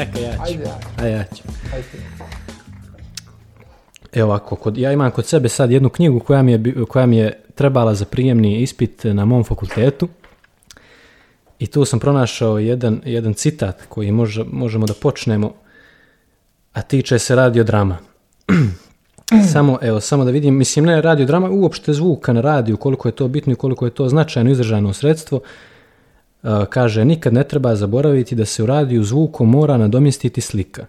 Neka ja ću. Ajde, ajde. Ajde, ja ću. ajde. Evo ovako, kod, ja imam kod sebe sad jednu knjigu koja mi, je, koja mi je trebala za prijemni ispit na mom fakultetu. I tu sam pronašao jedan, jedan citat koji može, možemo da počnemo, a tiče se radiodrama. samo, evo, samo da vidim, mislim ne radiodrama, uopšte zvuka na radiju, koliko je to bitno i koliko je to značajno izdržano sredstvo. Uh, kaže, nikad ne treba zaboraviti da se u radiju zvukom mora nadomjestiti slika.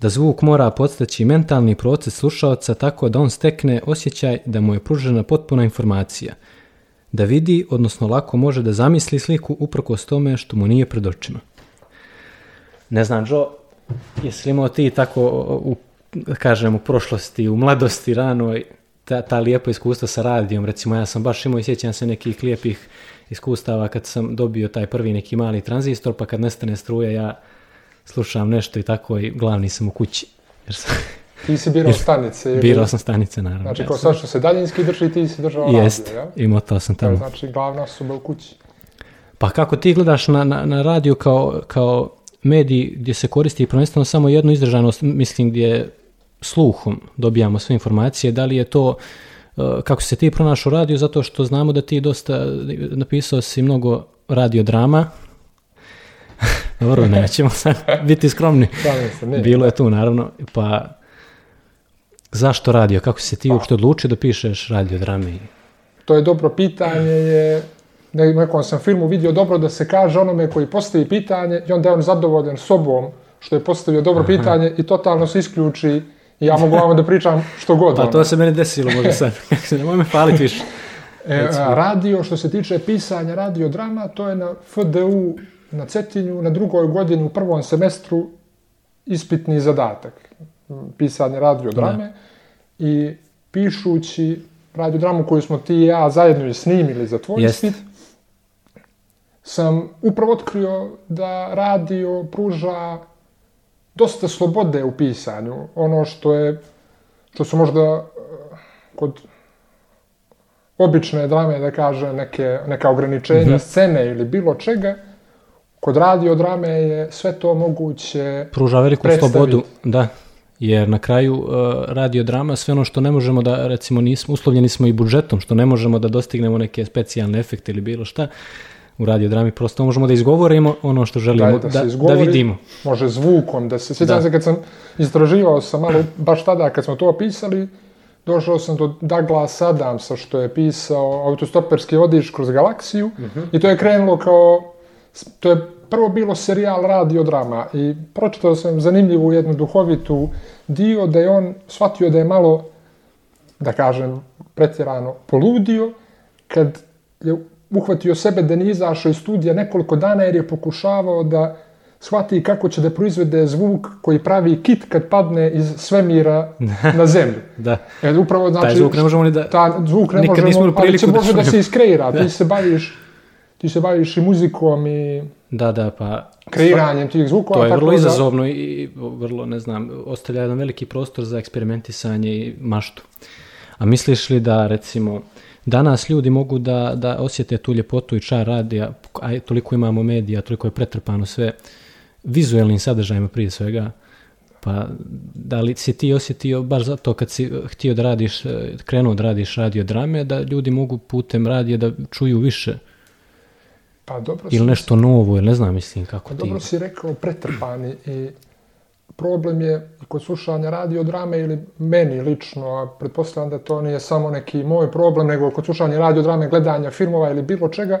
Da zvuk mora podstaći mentalni proces slušaoca tako da on stekne osjećaj da mu je pružena potpuna informacija. Da vidi, odnosno lako može da zamisli sliku uprkos tome što mu nije pred očima. Ne znam, Joe, jesi li imao ti tako, u, kažem, u prošlosti, u mladosti, ranoj, ta, ta lijepa iskustva sa radijom, recimo ja sam baš imao i sjećam se nekih lijepih iskustava kad sam dobio taj prvi neki mali tranzistor, pa kad nestane struja ja slušam nešto i tako i glavni sam u kući. Jer sam, Ti si birao stanice. ili- birao sam stanice, naravno. Znači, kao sam- sad što se daljinski drži, ti si držao Jest, radio, ja? i motao sam To je tamo. znači glavna osoba u kući. Pa kako ti gledaš na, na, na radio kao, kao medij gdje se koristi prvenstveno samo jedno izdržanost, mislim gdje sluhom dobijamo sve informacije, da li je to uh, kako se ti pronašao u radiju, zato što znamo da ti dosta napisao si mnogo radiodrama. Dobro, nećemo sad biti skromni. Se, ne. Bilo je tu, naravno. Pa, zašto radio? Kako si ti uopšte odlučio da pišeš radiodrame? To je dobro pitanje, je u nekom sam filmu vidio dobro da se kaže onome koji postavi pitanje i onda je on zadovoljan sobom što je postavio dobro pitanje i totalno se isključi ja mogu vam da pričam što god. Pa ono. to se meni desilo možda sad. Nemoj me paliti više. E, radio, što se tiče pisanja radiodrama, to je na FDU na Cetinju, na drugoj godini u prvom semestru ispitni zadatak. Pisanje radiodrame i pišući radiodramu koju smo ti i ja zajedno i snimili za tvoj Jest. ispit, sam upravo otkrio da radio pruža dosta slobode u pisanju. Ono što je, što su možda e, kod obične drame, da kažem, neke, neka ograničenja scene ili bilo čega, kod radio drame je sve to moguće Pruža veliku slobodu, da. Jer na kraju uh, radiodrama, sve ono što ne možemo da, recimo, nismo, uslovljeni smo i budžetom, što ne možemo da dostignemo neke specijalne efekte ili bilo šta, u radiodrami prosto možemo da izgovorimo ono što želimo, da, se da, izgovori, vidimo. Može zvukom, da se... Sjećam Da. se kad sam istraživao sam malo, baš tada kad smo to pisali, došao sam do Douglas Adamsa što je pisao autostoperski vodič kroz galaksiju i to je krenulo kao, to je prvo bilo serijal radiodrama i pročitao sam zanimljivu jednu duhovitu dio da je on shvatio da je malo, da kažem, pretjerano poludio kad je uhvatio sebe da nije izašao iz studija nekoliko dana jer je pokušavao da shvati kako će da proizvede zvuk koji pravi kit kad padne iz svemira na zemlju. Da. E, upravo, znači, Taj zvuk ne možemo ni da... ta zvuk ne Nikad možemo, ali će da može da se iskreira. Da. Ti se baviš ti se baviš i muzikom i Da, da, pa... kreiranjem tih zvukova. To je tako vrlo da- izazovno i vrlo, ne znam, ostavlja jedan veliki prostor za eksperimentisanje i maštu. A misliš li da, recimo, danas ljudi mogu da, da osjete tu ljepotu i čar radija, a toliko imamo medija, toliko je pretrpano sve vizuelnim sadržajima prije svega, pa da li si ti osjetio baš zato kad si htio da radiš, krenuo da radiš radio drame, da ljudi mogu putem radija da čuju više? Pa dobro ili si- nešto novo, ili ne znam, mislim kako Pa ti... dobro si rekao, pretrpani i problem je i kod slušanja radiodrame ili meni lično, a pretpostavljam da to nije samo neki moj problem, nego kod slušanja radiodrame, gledanja filmova ili bilo čega,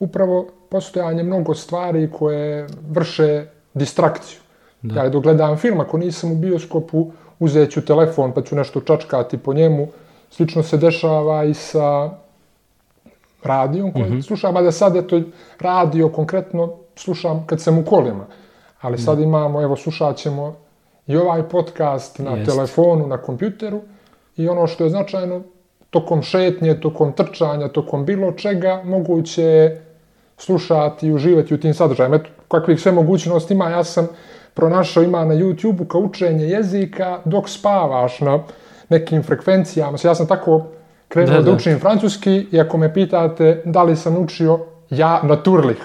upravo postojanje mnogo stvari koje vrše distrakciju. Da. Ja dok gledam film, ako nisam u bioskopu, uzet ću telefon pa ću nešto čačkati po njemu. Slično se dešava i sa radijom koji slušam, a da sad eto radio konkretno slušam kad sam u kolima. Ali sad imamo, evo slušat ćemo i ovaj podcast na Jest. telefonu, na kompjuteru i ono što je značajno, tokom šetnje, tokom trčanja, tokom bilo čega, moguće je slušati i uživati u tim sadržajima. Eto, kakvih sve mogućnosti ima, ja sam pronašao, ima na YouTube-u kao učenje jezika dok spavaš na nekim frekvencijama. Ja sam tako krenuo Da, da, da. učim francuski i ako me pitate da li sam učio ja naturlich.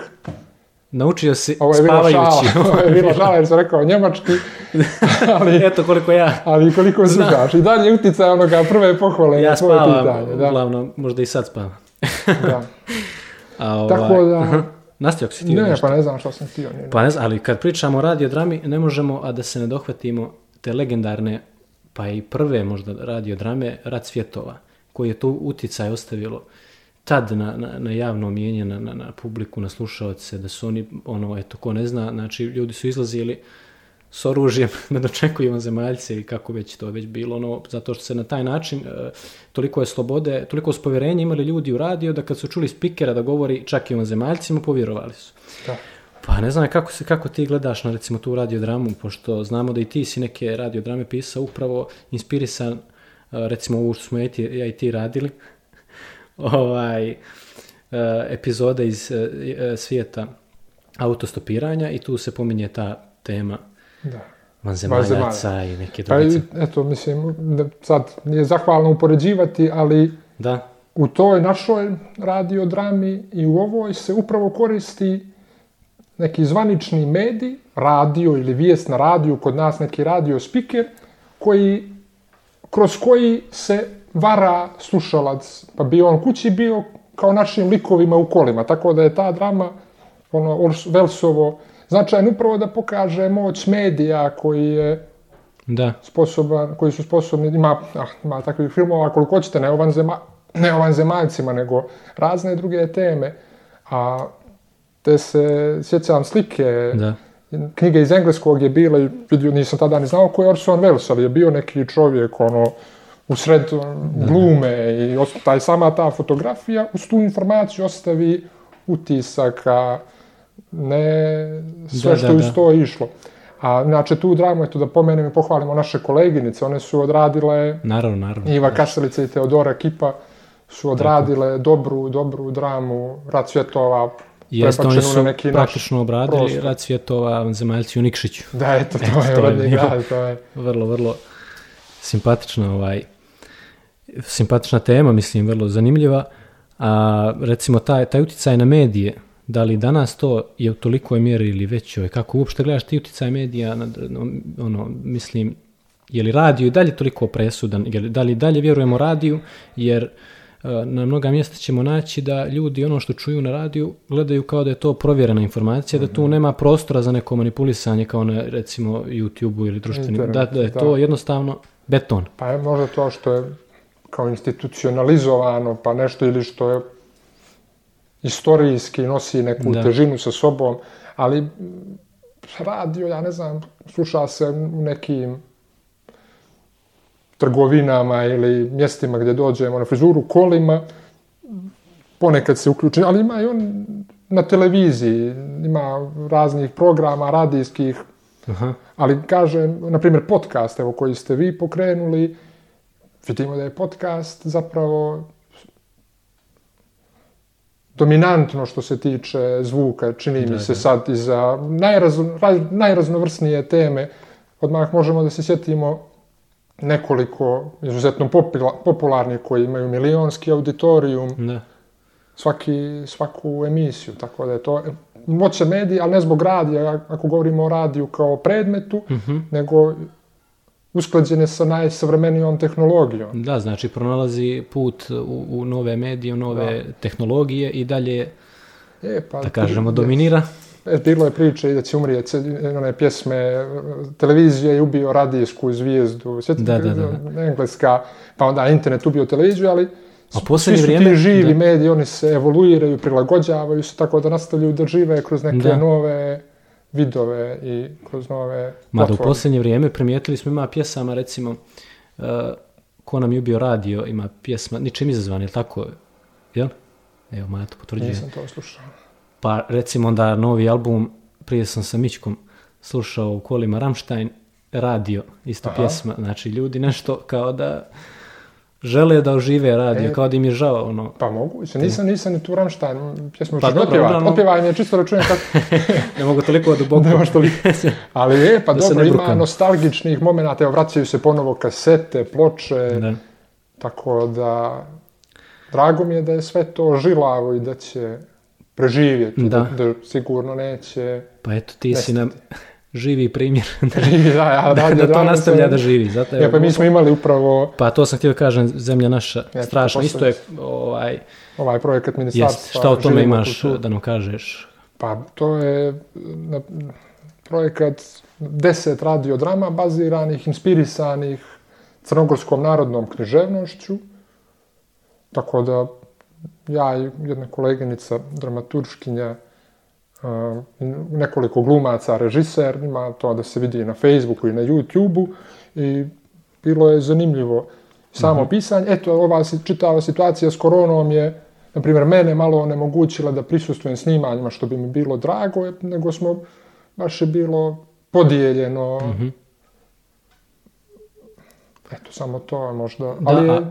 Naučio si Ovo je spavajući. šala, ovo je bila šala jer sam rekao njemački, ali, Eto koliko ja, ali koliko zugaš. I dalje utjecaj onoga prve pohvale ja na tvoje spavam, pitanje. Da, uglavnom, možda i sad spavam. da. A, ovaj, Tako da- aha. Nastavio si ti Ne, nešto? pa ne znam što sam htio. ni- Pa ne znam, ali kad pričamo o radiodrami, ne možemo, a da se ne dohvatimo te legendarne, pa i prve možda radiodrame, Rat svjetova, koji je to utjecaj ostavilo tad na, na, na javno mijenje, na, na, na publiku, na slušaoce, da su oni, ono, eto, ko ne zna, znači, ljudi su izlazili s oružjem da dočekuju zemaljce i kako već to već bilo, ono, zato što se na taj način, e, toliko je slobode, toliko su povjerenja imali ljudi u radio, da kad su čuli spikera da govori čak i o zemaljcima, povjerovali su. Da. Pa ne znam kako, se, kako ti gledaš na recimo tu radiodramu, pošto znamo da i ti si neke radiodrame pisao upravo inspirisan, e, recimo ovo što smo ja i ti radili, ovaj, e, epizode iz e, e, svijeta autostopiranja i tu se pominje ta tema Da. vanzemaljaca i neke Pa druge. i, eto, mislim, da sad nije zahvalno upoređivati, ali Da, u toj našoj radiodrami i u ovoj se upravo koristi neki zvanični medij, radio ili vijest na radiju, kod nas neki radio speaker, koji, kroz koji se vara slušalac, pa bio on kući bio kao našim likovima u kolima, tako da je ta drama ono, Velsovo značajno upravo da pokaže moć medija koji je da, sposoban, koji su sposobni, ima, ah, ima takvih filmova koliko hoćete, ne o, vanzema, ne o vanzemaljcima, nego razne druge teme. A te se, sjećam slike, da. knjige iz engleskog je bila, vidio, nisam tada ni znao ko je Orson Welles, ali je bio neki čovjek, ono, u sred glume i taj, sama ta fotografija uz tu informaciju ostavi utisak, a ne sve Da, što da, da. to išlo. A znači tu dramu, eto da pomenem i pohvalimo naše koleginice, one su odradile, Naravno, naravno. Iva Kaselica i Teodora Kipa su odradile dobru, dobru dramu, Rat svjetova, Jeste, oni su na neki praktično obradili prostor. rad svjetova vanzemaljci u Nikšiću. Da, eto, to Eto, je to je grad, to je. vrlo, vrlo simpatična ovaj simpatična tema, mislim, vrlo zanimljiva. A recimo taj, taj utjecaj na medije, da li danas to je u tolikoj mjeri ili većoj, kako uopšte gledaš ti utjecaj medija, na, no, ono, mislim, je li radio i dalje toliko presudan, je li, da li dalje vjerujemo radiju, jer e, na mnoga mjesta ćemo naći da ljudi ono što čuju na radiju gledaju kao da je to provjerena informacija, da tu nema prostora za neko manipulisanje kao na recimo YouTube-u ili društvenim, da, da je da. to jednostavno beton. Pa je možda to što je kao institucionalizovano, pa nešto ili što je istorijski nosi neku Da. težinu sa sobom, ali radio, ja ne znam, sluša se u nekim trgovinama ili mjestima gdje dođemo na frizuru, kolima, ponekad se uključi, ali ima i on na televiziji, ima raznih programa radijskih, Aha. ali kažem, na primjer, podcast, evo, koji ste vi pokrenuli, vidimo da je podcast zapravo dominantno što se tiče zvuka, čini mi Da, se da. sad i za najrazno, raz- najraznovrsnije teme. Odmah možemo da se sjetimo nekoliko izuzetno popula- popularnih koji imaju milionski auditorijum, Da. svaki, svaku emisiju, tako da je to moće medija, ali ne zbog radija, ako govorimo o radiju kao predmetu, Mhm. nego usklađene sa najsavremenijom tehnologijom. Da, znači pronalazi put u, u nove medije, u nove tehnologije i dalje, E, pa, da kažemo, dominira. E, bilo je priče i da će umrijeti, one pjesme, televizija je ubio radijsku zvijezdu, sjetite, Da, da, da, engleska, pa onda internet ubio televiziju, ali A posljednje svi su vrijeme- ti živi da. mediji, oni se evoluiraju, prilagođavaju se, tako da nastavljaju da žive kroz neke Da. nove vidove i kroz nove Mada u platforme. posljednje vrijeme primijetili smo ima pjesama, recimo, uh, ko nam je ubio radio, ima pjesma, ničim izazvan, je tako? Jel? Evo, Mato potvrđuje. Nisam to slušao. Pa recimo da novi album, prije sam sa Mićkom slušao u kolima Rammstein, radio, isto Aha. pjesma. Znači ljudi nešto kao da žele da ožive radio, E. kao da im je žao ono. Pa moguće, nisam, nisam ni tu Rammstein pjesmu Pa dobro, otpjevaj. uglavnom- Otpjevaj mi je čisto da čujem kako, Ne mogu toliko duboko. Nemaš toliko. ali je, pa Da se dobro, ne ima nostalgičnih momenata, evo vraćaju se ponovo kasete, ploče, Da. tako da drago mi je da je sve to žilavo i da će preživjeti, da, Da. da sigurno neće... Pa eto, ti si nam živi primjer da, da, ja, da, radio to drame nastavlja da živi. Zato Ja, pa mi smo imali upravo Pa to sam htio da kažem, zemlja naša, Eto, strašna. Isto je, ovaj, ovaj projekat ministarstva. jest, šta o tome imaš kulturu. da nam kažeš? Pa to je na, projekat deset radiodrama baziranih, inspirisanih crnogorskom narodnom književnošću. Tako da ja i jedna koleginica, dramaturškinja, nekoliko glumaca, režiser, ima to da se vidi na Facebooku i na YouTubeu i bilo je zanimljivo samo pisanje. Eto, ova čitava situacija s koronom je, na primjer, mene malo onemogućila da prisustvujem snimanjima, što bi mi bilo drago, nego smo, baš je bilo podijeljeno. Eto, samo to možda. Da, Ali je,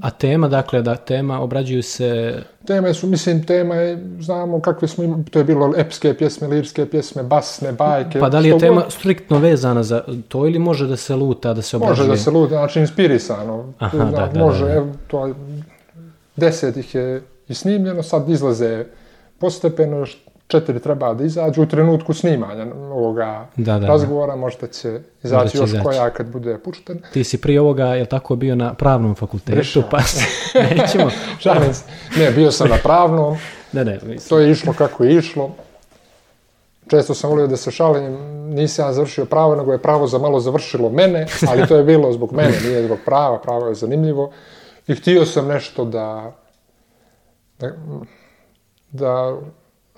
a, tema, dakle, da tema obrađuju se... teme su, mislim, tema je, znamo kakve smo imali, to je bilo epske pjesme, lirske pjesme, basne, bajke. Pa da li je tema god. striktno vezana za to ili može da se luta, da se obrađuje? Može da se luta, znači inspirisano. Aha, Zna- da, da, može, da, da. evo, to je, deset ih je i snimljeno, sad izlaze postepeno, još četiri treba da izađu u trenutku snimanja ovoga Da, da, da. razgovora, možda će izaći će još izaći. koja kad bude pušten. Ti si prije ovoga, je tako, bio na pravnom fakultetu, Brišao. pa se, nećemo. Šalim se. Ne, bio sam na pravnom, Ne, ne, mislim. to je išlo kako je išlo. Često sam volio da se šalim, nisam ja završio pravo, nego je pravo za malo završilo mene, ali to je bilo zbog mene, nije zbog prava, pravo je zanimljivo. I htio sam nešto da, da, da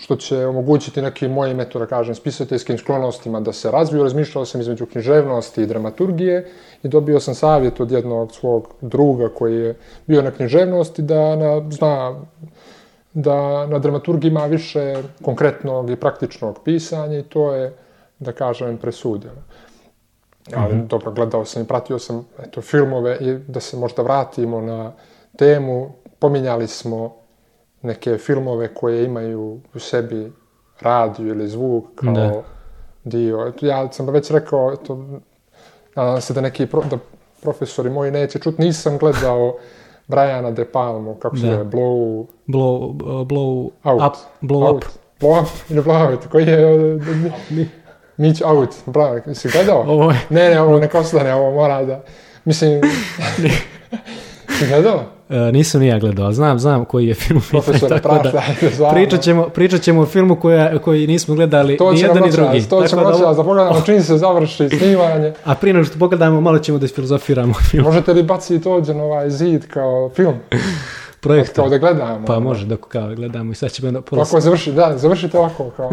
što će omogućiti nekim mojim, eto da kažem, spisateljskim sklonostima da se razviju. Razmišljao sam između književnosti i dramaturgije i dobio sam savjet od jednog svog druga koji je bio na književnosti da na, zna da na dramaturgiji ima više konkretnog i praktičnog pisanja i to je, da kažem, presudilo. Ali dobro, gledao sam i pratio sam eto, filmove i da se možda vratimo na temu. Pominjali smo neke filmove koje imaju u sebi radio ili zvuk kao Da. dio. Ja sam već rekao, eto, nadam se da neki pro, da profesori moji neće čuti, nisam gledao Briana De Palmu, kako se Da. zove, Blow Blow, blow Out. up, blow out. up. Blow up ili Blow out, koji je uh, Mitch Out, bravo, si gledao? Ovo je, Ne, ne, ovo nek ostane, ovo mora da, mislim, si gledao? E, nisam ni ja gledao, znam, znam koji je film. Profesore, tako da stvarno. pričat ćemo, pričat ćemo o filmu koja, koji nismo gledali To ni jedan ni drugi. to Tako ćemo da ovo- noćas da pogledamo čim se završi snimanje. A prije nego što pogledamo, malo ćemo da isfilozofiramo o filmu. Možete li baciti ovdje na ovaj zid kao film, Projekt. kao da gledamo? Pa može, dok kao gledamo i sad ćemo na pola Ovako završi, da, završite ovako kao...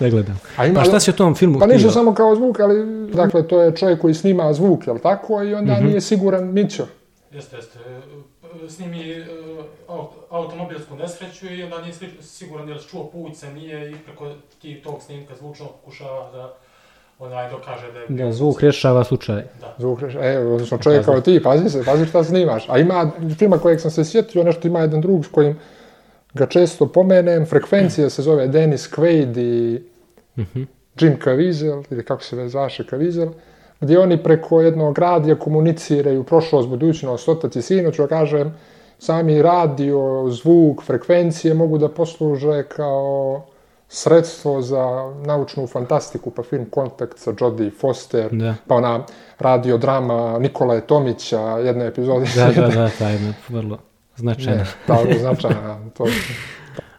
da gledamo. A ima, Pa šta si o tom filmu Pa ništa htio? samo kao zvuk, ali dakle to je čovjek koji snima zvuk, jel tako? I onda Mhm. nije siguran ničo. Jeste, jeste. Snimi e, au- automobilsku nesreću i onda nije siguran je li čuo puce, nije i preko ti tog snimka zvučnog pokušava da onaj dokaže da je... Da, zvuk rješava slučaj. Zvuk reši, e, odnosno čovjek kao ti, pazi se, pazi šta snimaš. A ima filma kojeg sam se sjetio, nešto ima jedan drug s kojim ga često pomenem, Frekvencija se zove Dennis Quaid i Jim Caviezel, ili kako se zvaše Caviezel, gdje oni preko jednog radija komuniciraju prošlost, budućnost, otac i sin, ću da kažem, sami radio, zvuk, frekvencije mogu da posluže kao sredstvo za naučnu fantastiku, pa film Kontakt sa Jodie Foster, Da. pa ona radiodrama Nikolaje Tomića, jedna epizoda. Da, da, da, ta jedna vrlo značajna. Ne, je značajna. To,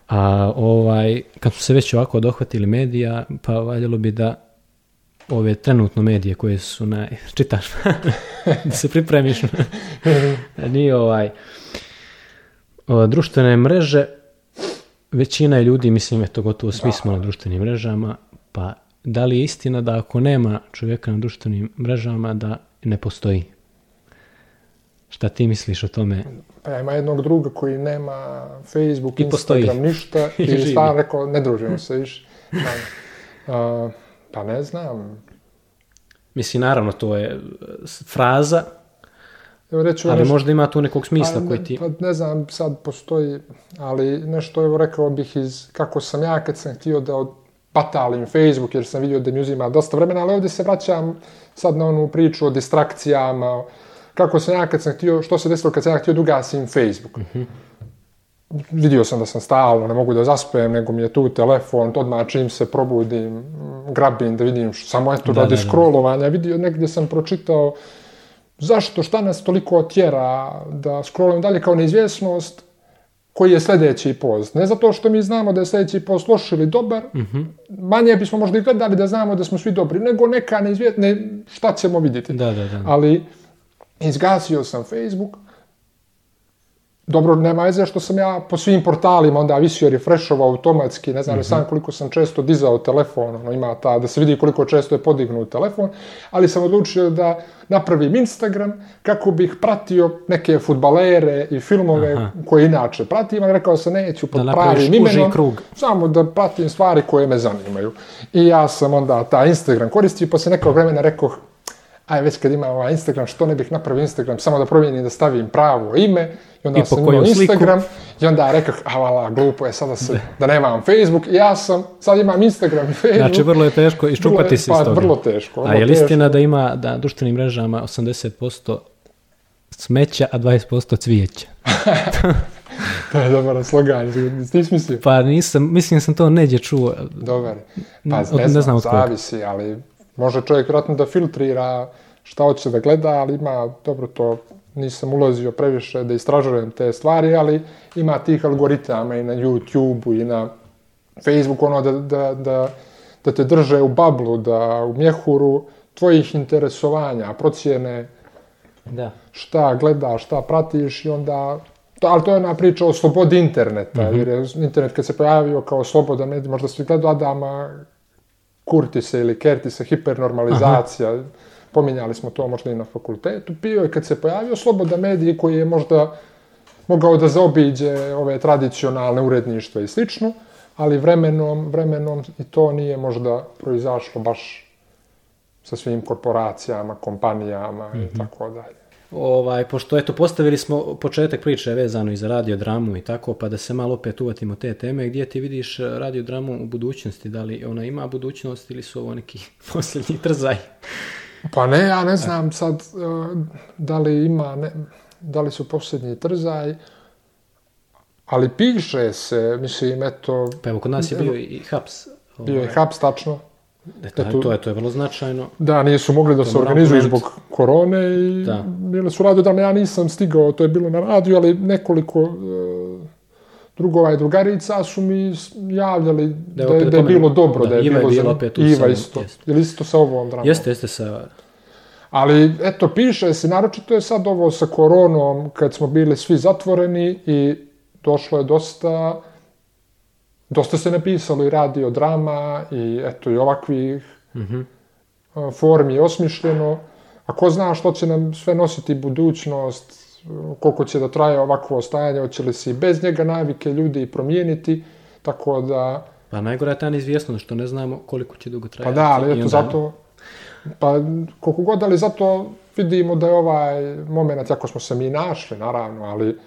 A ovaj, kad smo se već ovako dohvatili medija, pa valjalo bi da ove trenutno medije koje su na... čitaš, da se pripremiš. Nije ovaj... o, društvene mreže, većina ljudi, mislim, eto gotovo svi smo na društvenim mrežama, pa da li je istina da ako nema čovjeka na društvenim mrežama da ne postoji? Šta ti misliš o tome? pa ja ima jednog druga koji nema Facebook, I postoji. Instagram, ništa I i stvarno rekao, ne družimo se više. Uh, pa ne znam. Mislim, naravno, to je e, fraza, Evo reću ali nešto, možda ima tu nekog smisla pa, koji ti... Pa ne znam, sad postoji, ali nešto evo rekao bih iz kako sam ja kad sam htio da od, batalim Facebook jer sam vidio da mi uzima dosta vremena, ali ovdje se vraćam sad na onu priču o distrakcijama, kako sam ja kad sam htio, što se desilo kad sam ja htio da ugasim Facebook. Vidio sam da sam stalno, ne mogu da zaspem, nego mi je tu telefon, odmah čim se probudim, mm, grabim da vidim, š- samo eto Da, radi da, da. scrollovanja, vidio, negdje sam pročitao zašto, šta nas toliko tjera da scrollujemo dalje kao neizvjesnost, koji je sljedeći post. Ne zato što mi znamo da je sljedeći post loš ili dobar, Mhm. manje bismo možda i gledali da znamo da smo svi dobri, nego neka neizvjesnost, ne, šta ćemo vidjeti. Da, da, da. Ali izgasio sam Facebook, dobro, nema veze što sam ja po svim portalima onda visio refrešovao automatski, ne znam mm sam koliko sam često dizao telefon, ono, ima ta, da se vidi koliko često je podignut telefon, ali sam odlučio da napravim Instagram kako bih pratio neke futbalere i filmove Aha. koje inače pratim, ali rekao sam neću pod Da pravim imenom, krug. samo da pratim stvari koje me zanimaju. I ja sam onda taj Instagram koristio i posle nekog vremena rekao, aj već kad imam ovaj Instagram, što ne bih napravio Instagram, samo da promijenim da stavim pravo ime, i onda I sam imao sliku? Instagram, i onda rekao, a vala, glupo je sada se, da nemam Facebook, i ja sam, sad imam Instagram i Facebook. Znači, vrlo je teško iščupati se iz pa, toga. vrlo teško. A vrlo je li istina da ima da društvenim mrežama 80% smeća, a 20% cvijeća? To je dobar slogan, ti si mislio? Pa nisam, mislim sam to neđe čuo. Dobar. Pa ne, ne znam, znam od koga. zavisi, ali može čovjek vjerojatno da filtrira šta hoće da gleda, ali ima, dobro to nisam ulazio previše da istražujem te stvari, ali ima tih algoritama i na YouTube-u i na Facebooku, ono da, da, da, da te drže u bablu, da u mjehuru tvojih interesovanja, procjene Da. šta gledaš, šta pratiš i onda... To, ali to je ona priča o slobodi interneta, jer je internet kad se pojavio kao slobodan medij, možda svi gledao Adama Kurtisa ili Kertisa, hipernormalizacija, pominjali smo to možda i na fakultetu, bio je kad se pojavio slobodan medij koji je možda mogao da zaobiđe ove tradicionalne uredništva i slično, ali vremenom, vremenom i to nije možda proizašlo baš sa svim korporacijama, kompanijama i tako dalje. Ovaj, pošto eto, postavili smo početak priče vezano i za radiodramu i tako, pa da se malo opet uvatimo te teme, gdje ti vidiš eh, radiodramu u budućnosti, da li ona ima budućnost ili su ovo neki posljednji trzaj? Pa ne, ja ne znam sad e, da li ima, ne, da li su posljednji trzaj, ali piše se, mislim, eto, Pa evo, kod nas je bio i haps. bio je ovaj, haps tačno. Eto, eto- to, je, to je vrlo značajno. Da, nisu mogli da se moram organizuju zbog korone i Da. bile su radiodrame, ja nisam stigao, to je bilo na radiju, ali nekoliko e, drugova i drugarica su mi javljali da, je, da je pomenem. bilo dobro, da, Da, je Iva je bilo bila za- opet Iva samom- isto, jeste. ili isto sa ovom dramom. Jeste, jeste sa... Ali, eto, piše se, naročito je sad ovo sa koronom, kad smo bili svi zatvoreni i došlo je dosta, dosta se napisalo i radio drama i eto i ovakvih Mhm. a, formi je osmišljeno. A ko zna što će nam sve nositi budućnost, koliko će da traje ovakvo stajanje, hoće li se i bez njega navike ljudi promijeniti, tako da... Pa najgora je ta neizvjesnost, što ne znamo koliko će dugo Pa trajati. da, ali eto onda- zato, pa koliko god, ali zato vidimo da je ovaj moment, ako smo se mi našli, naravno, ali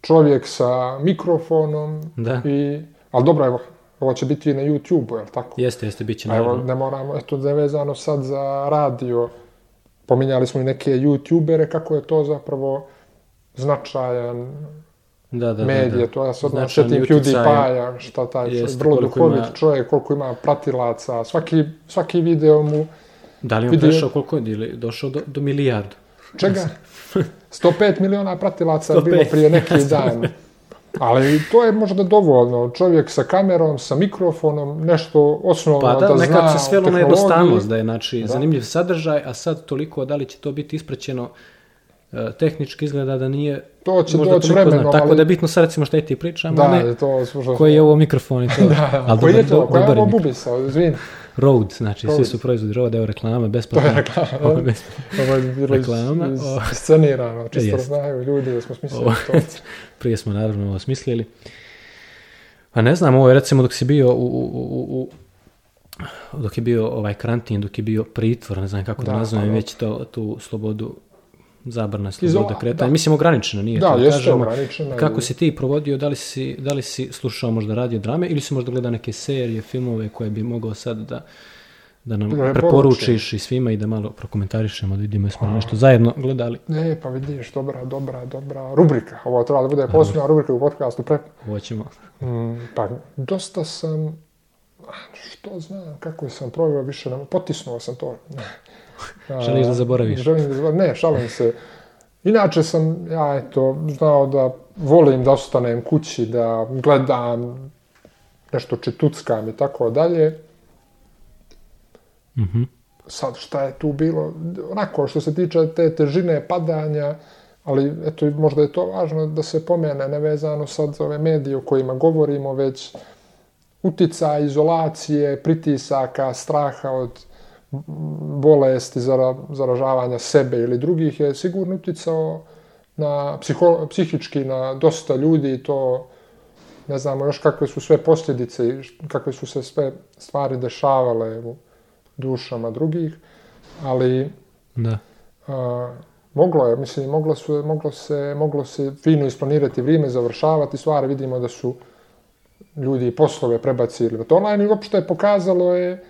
čovjek sa mikrofonom Da. i, ali dobro, evo, ovo će biti i na YouTube-u, jel tako? Jeste, jeste, bit će A evo, naravno. ne moramo, eto, da je vezano sad za radio, pominjali smo i neke YouTubere, kako je to zapravo značajan Da, da, da, medije, da. to ja sad sjetim utjecaj. PewDiePie-a, šta taj Jeste, vrlo duhovit ima- čovjek, koliko ima pratilaca, svaki, svaki video mu, Da li on Vidio- prešao koliko je, ili došao do, do milijardu? čega? 105 miliona pratilaca je bilo 105, prije neki dan. Ali to je možda dovoljno. Čovjek sa kamerom, sa mikrofonom, nešto osnovno Pa da, da, nekako zna se svelo na jednostavnost, da je znači, Da. zanimljiv sadržaj, a sad toliko da li će to biti ispraćeno e, tehnički izgleda da nije To će možda doći vremenom. Tako ali- da je bitno sad recimo šta i ti pričamo, Da, ne je to koji je ovo mikrofon i to. Da, Ali koji dobar, je to? je dobar je mikrofon. bubisa? Izvini. Road, znači Rode. svi su proizvodi Rode, evo reklama, besplatno. To je reklama, Ovo. Ovo je bilo iz, Reklama, iz, o. scenirano, čisto Jest. znaju ljudi da smo smislili Ovo- to. Prije smo naravno ovo smislili. Pa ne znam, ovo je recimo dok si bio u, u, u, u dok je bio ovaj karantin, dok je bio pritvor, ne znam kako da, Da, nazovem pa već to, tu slobodu, zabrana sloboda kretanja. da. Mislim ograničeno, nije Da, to jeste kažemo. ograničeno. Kako si ti provodio, da li si, da li si slušao možda radio drame ili si možda gledao neke serije, filmove koje bi mogao sad da da nam Preporuči. preporučiš i svima i da malo prokomentarišemo, da vidimo jesmo nešto zajedno gledali. Ne, pa vidiš, dobra, dobra, dobra rubrika. Ovo treba da bude posebna rubrika u podcastu. Pre... Ovo ćemo. Mm, pa, dosta sam, što znam, kako sam proveo više, ne, potisnuo sam to. Želiš da zaboraviš? Želim da zaboravim, ne, šalim se. Inače sam, ja eto, znao da volim da ostanem kući, da gledam, nešto četuckam i tako dalje. Mhm. sad šta je tu bilo, onako što se tiče te težine padanja, ali eto možda je to važno da se pomene nevezano sad ove medije o kojima govorimo, već utica izolacije, pritisaka, straha od bolesti, zara, zaražavanja sebe ili drugih je sigurno uticao na psiho, psihički na dosta ljudi i to ne znamo još kakve su sve posljedice i kakve su se sve stvari dešavale u dušama drugih, ali Da. a, moglo je, mislim, moglo, su, moglo, se, moglo se fino isplanirati vrijeme, završavati stvari, vidimo da su ljudi poslove prebacili od online i uopšte je pokazalo je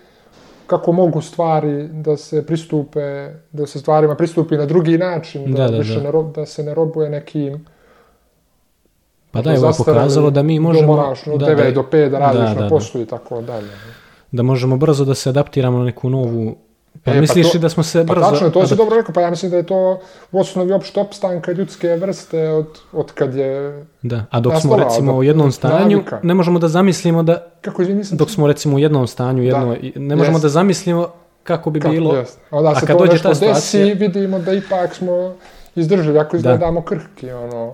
kako mogu stvari da se pristupe, da se stvarima pristupi na drugi način, da, Da, da, više da. Ne, ro- da se ne robuje nekim Pa da, ovo je pokazalo da mi možemo... Da moraš od da, 9 da, do 5 da radiš da, na da, da. poslu i tako dalje. da možemo brzo da se adaptiramo na neku novu... Pa E, pa misliš to- li da smo se Pa brzo... tačno, to si adap- dobro rekao, pa ja mislim da je to u osnovi opšte opstanka ljudske vrste od, od kad je... Da, a dok smo nastala, recimo od- u jednom stanju, navika. ne možemo da zamislimo da... Kako izvini, nisam... Dok smo recimo u jednom stanju, jedno, i- ne možemo jest. da zamislimo kako bi Kako, bilo... jest. A onda a kad to dođe ta desi, situacija- vidimo da ipak smo izdržali, ako izgledamo krhki, ono...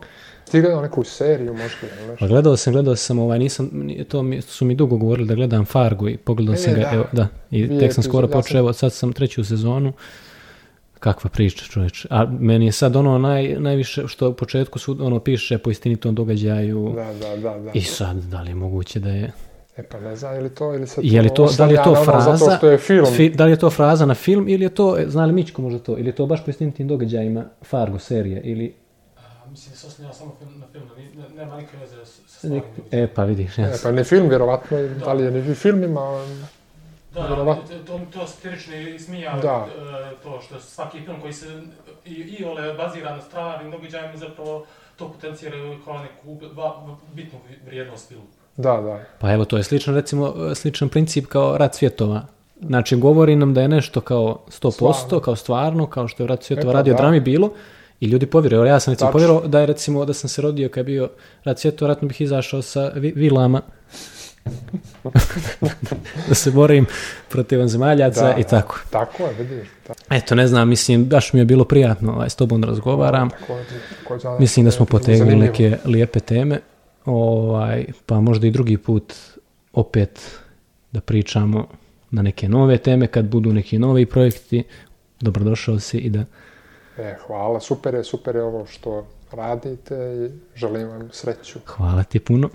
Ti gledao neku seriju možda ili nešto? Pa gledao sam, gledao sam, ovaj, nisam, ni- to mi, su mi dugo govorili da gledam Fargo i pogledao E, sam ga, da. evo, da, i Dvije tek sam skoro ja počeo, evo, sad sam treću sezonu, kakva priča čovječ, a meni je sad ono naj, najviše što u početku su, ono piše po istinitom događaju Da, da, da, da. i sad, da li je moguće da je, E pa ne znam, je li to, ili se je li to, da li je to ono fraza, Zato što je film. fi- da li je to fraza na film ili je to, e, zna li Mičko možda to, ili je to baš po istinitim događajima Fargo serije, ili, mislim da se osnija samo film, na film, ne- nema nikakve veze sa, stvarnim. e pa vidiš, ja E, pa ne film, vjerovatno, da li je ni film ima... Da, Vjerovatno. to, to, to satirični smija, Da. e, to što svaki film koji se i, i ole bazira na stvarnim događajima zapravo to potenciraju kao neku bitnu vrijednost filmu. Da, da. Pa evo, to je sličan, recimo, sličan princip kao rat svjetova. Znači, govori nam da je nešto kao 100%, Stvarno. kao stvarno, kao što je rat svjetova E pa radio da. drami bilo, i ljudi povjeruju. Ja sam recimo povjerovao da je recimo da sam se rodio kad je bio rat svjetova, ratno bih izašao sa vi- vilama da se borim protiv vanzemaljaca Da, i da. tako. Tako je, vidiš. Da. Eto, ne znam, mislim, baš mi je bilo prijatno ovaj, s tobom da razgovaram. Također, također, Mislim da smo potegnuli zanimljivo. neke lijepe teme, ovaj, pa možda i drugi put opet da pričamo na neke nove teme, kad budu neki novi projekti, dobrodošao si i da E, hvala, super je, super je ovo što radite i želim vam sreću. hvala ti puno.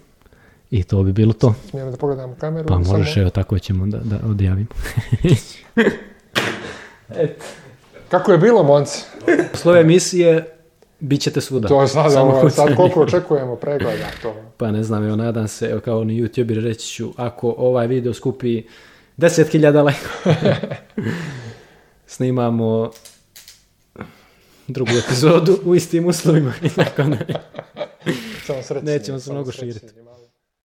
I to bi bilo to. Smijem da pogledam u kameru? Pa ili samo- možeš, evo tako ćemo da, da odjavimo. Kako je bilo, Monci? Slove emisije, bit ćete svuda. To sad, Samo ovo, sad koliko očekujemo pregleda to. Pa ne znam, evo nadam se, evo kao ni YouTuber reći ću, ako ovaj video skupi 10.000 lajkova, snimamo drugu epizodu u istim uslovima i tako dalje. Samo srećni. Nećemo se mnogo širiti.